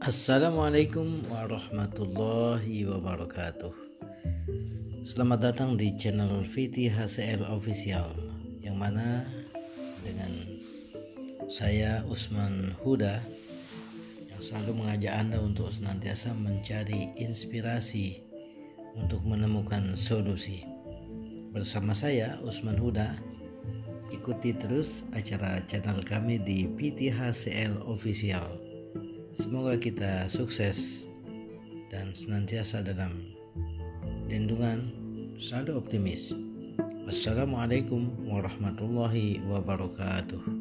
Assalamualaikum warahmatullahi wabarakatuh Selamat datang di channel VTHCL Official Yang mana dengan saya Usman Huda Yang selalu mengajak Anda untuk senantiasa mencari inspirasi Untuk menemukan solusi Bersama saya Usman Huda Ikuti terus acara channel kami di PTHCL Official. Semoga kita sukses dan senantiasa dalam lindungan, selalu optimis. Wassalamualaikum warahmatullahi wabarakatuh.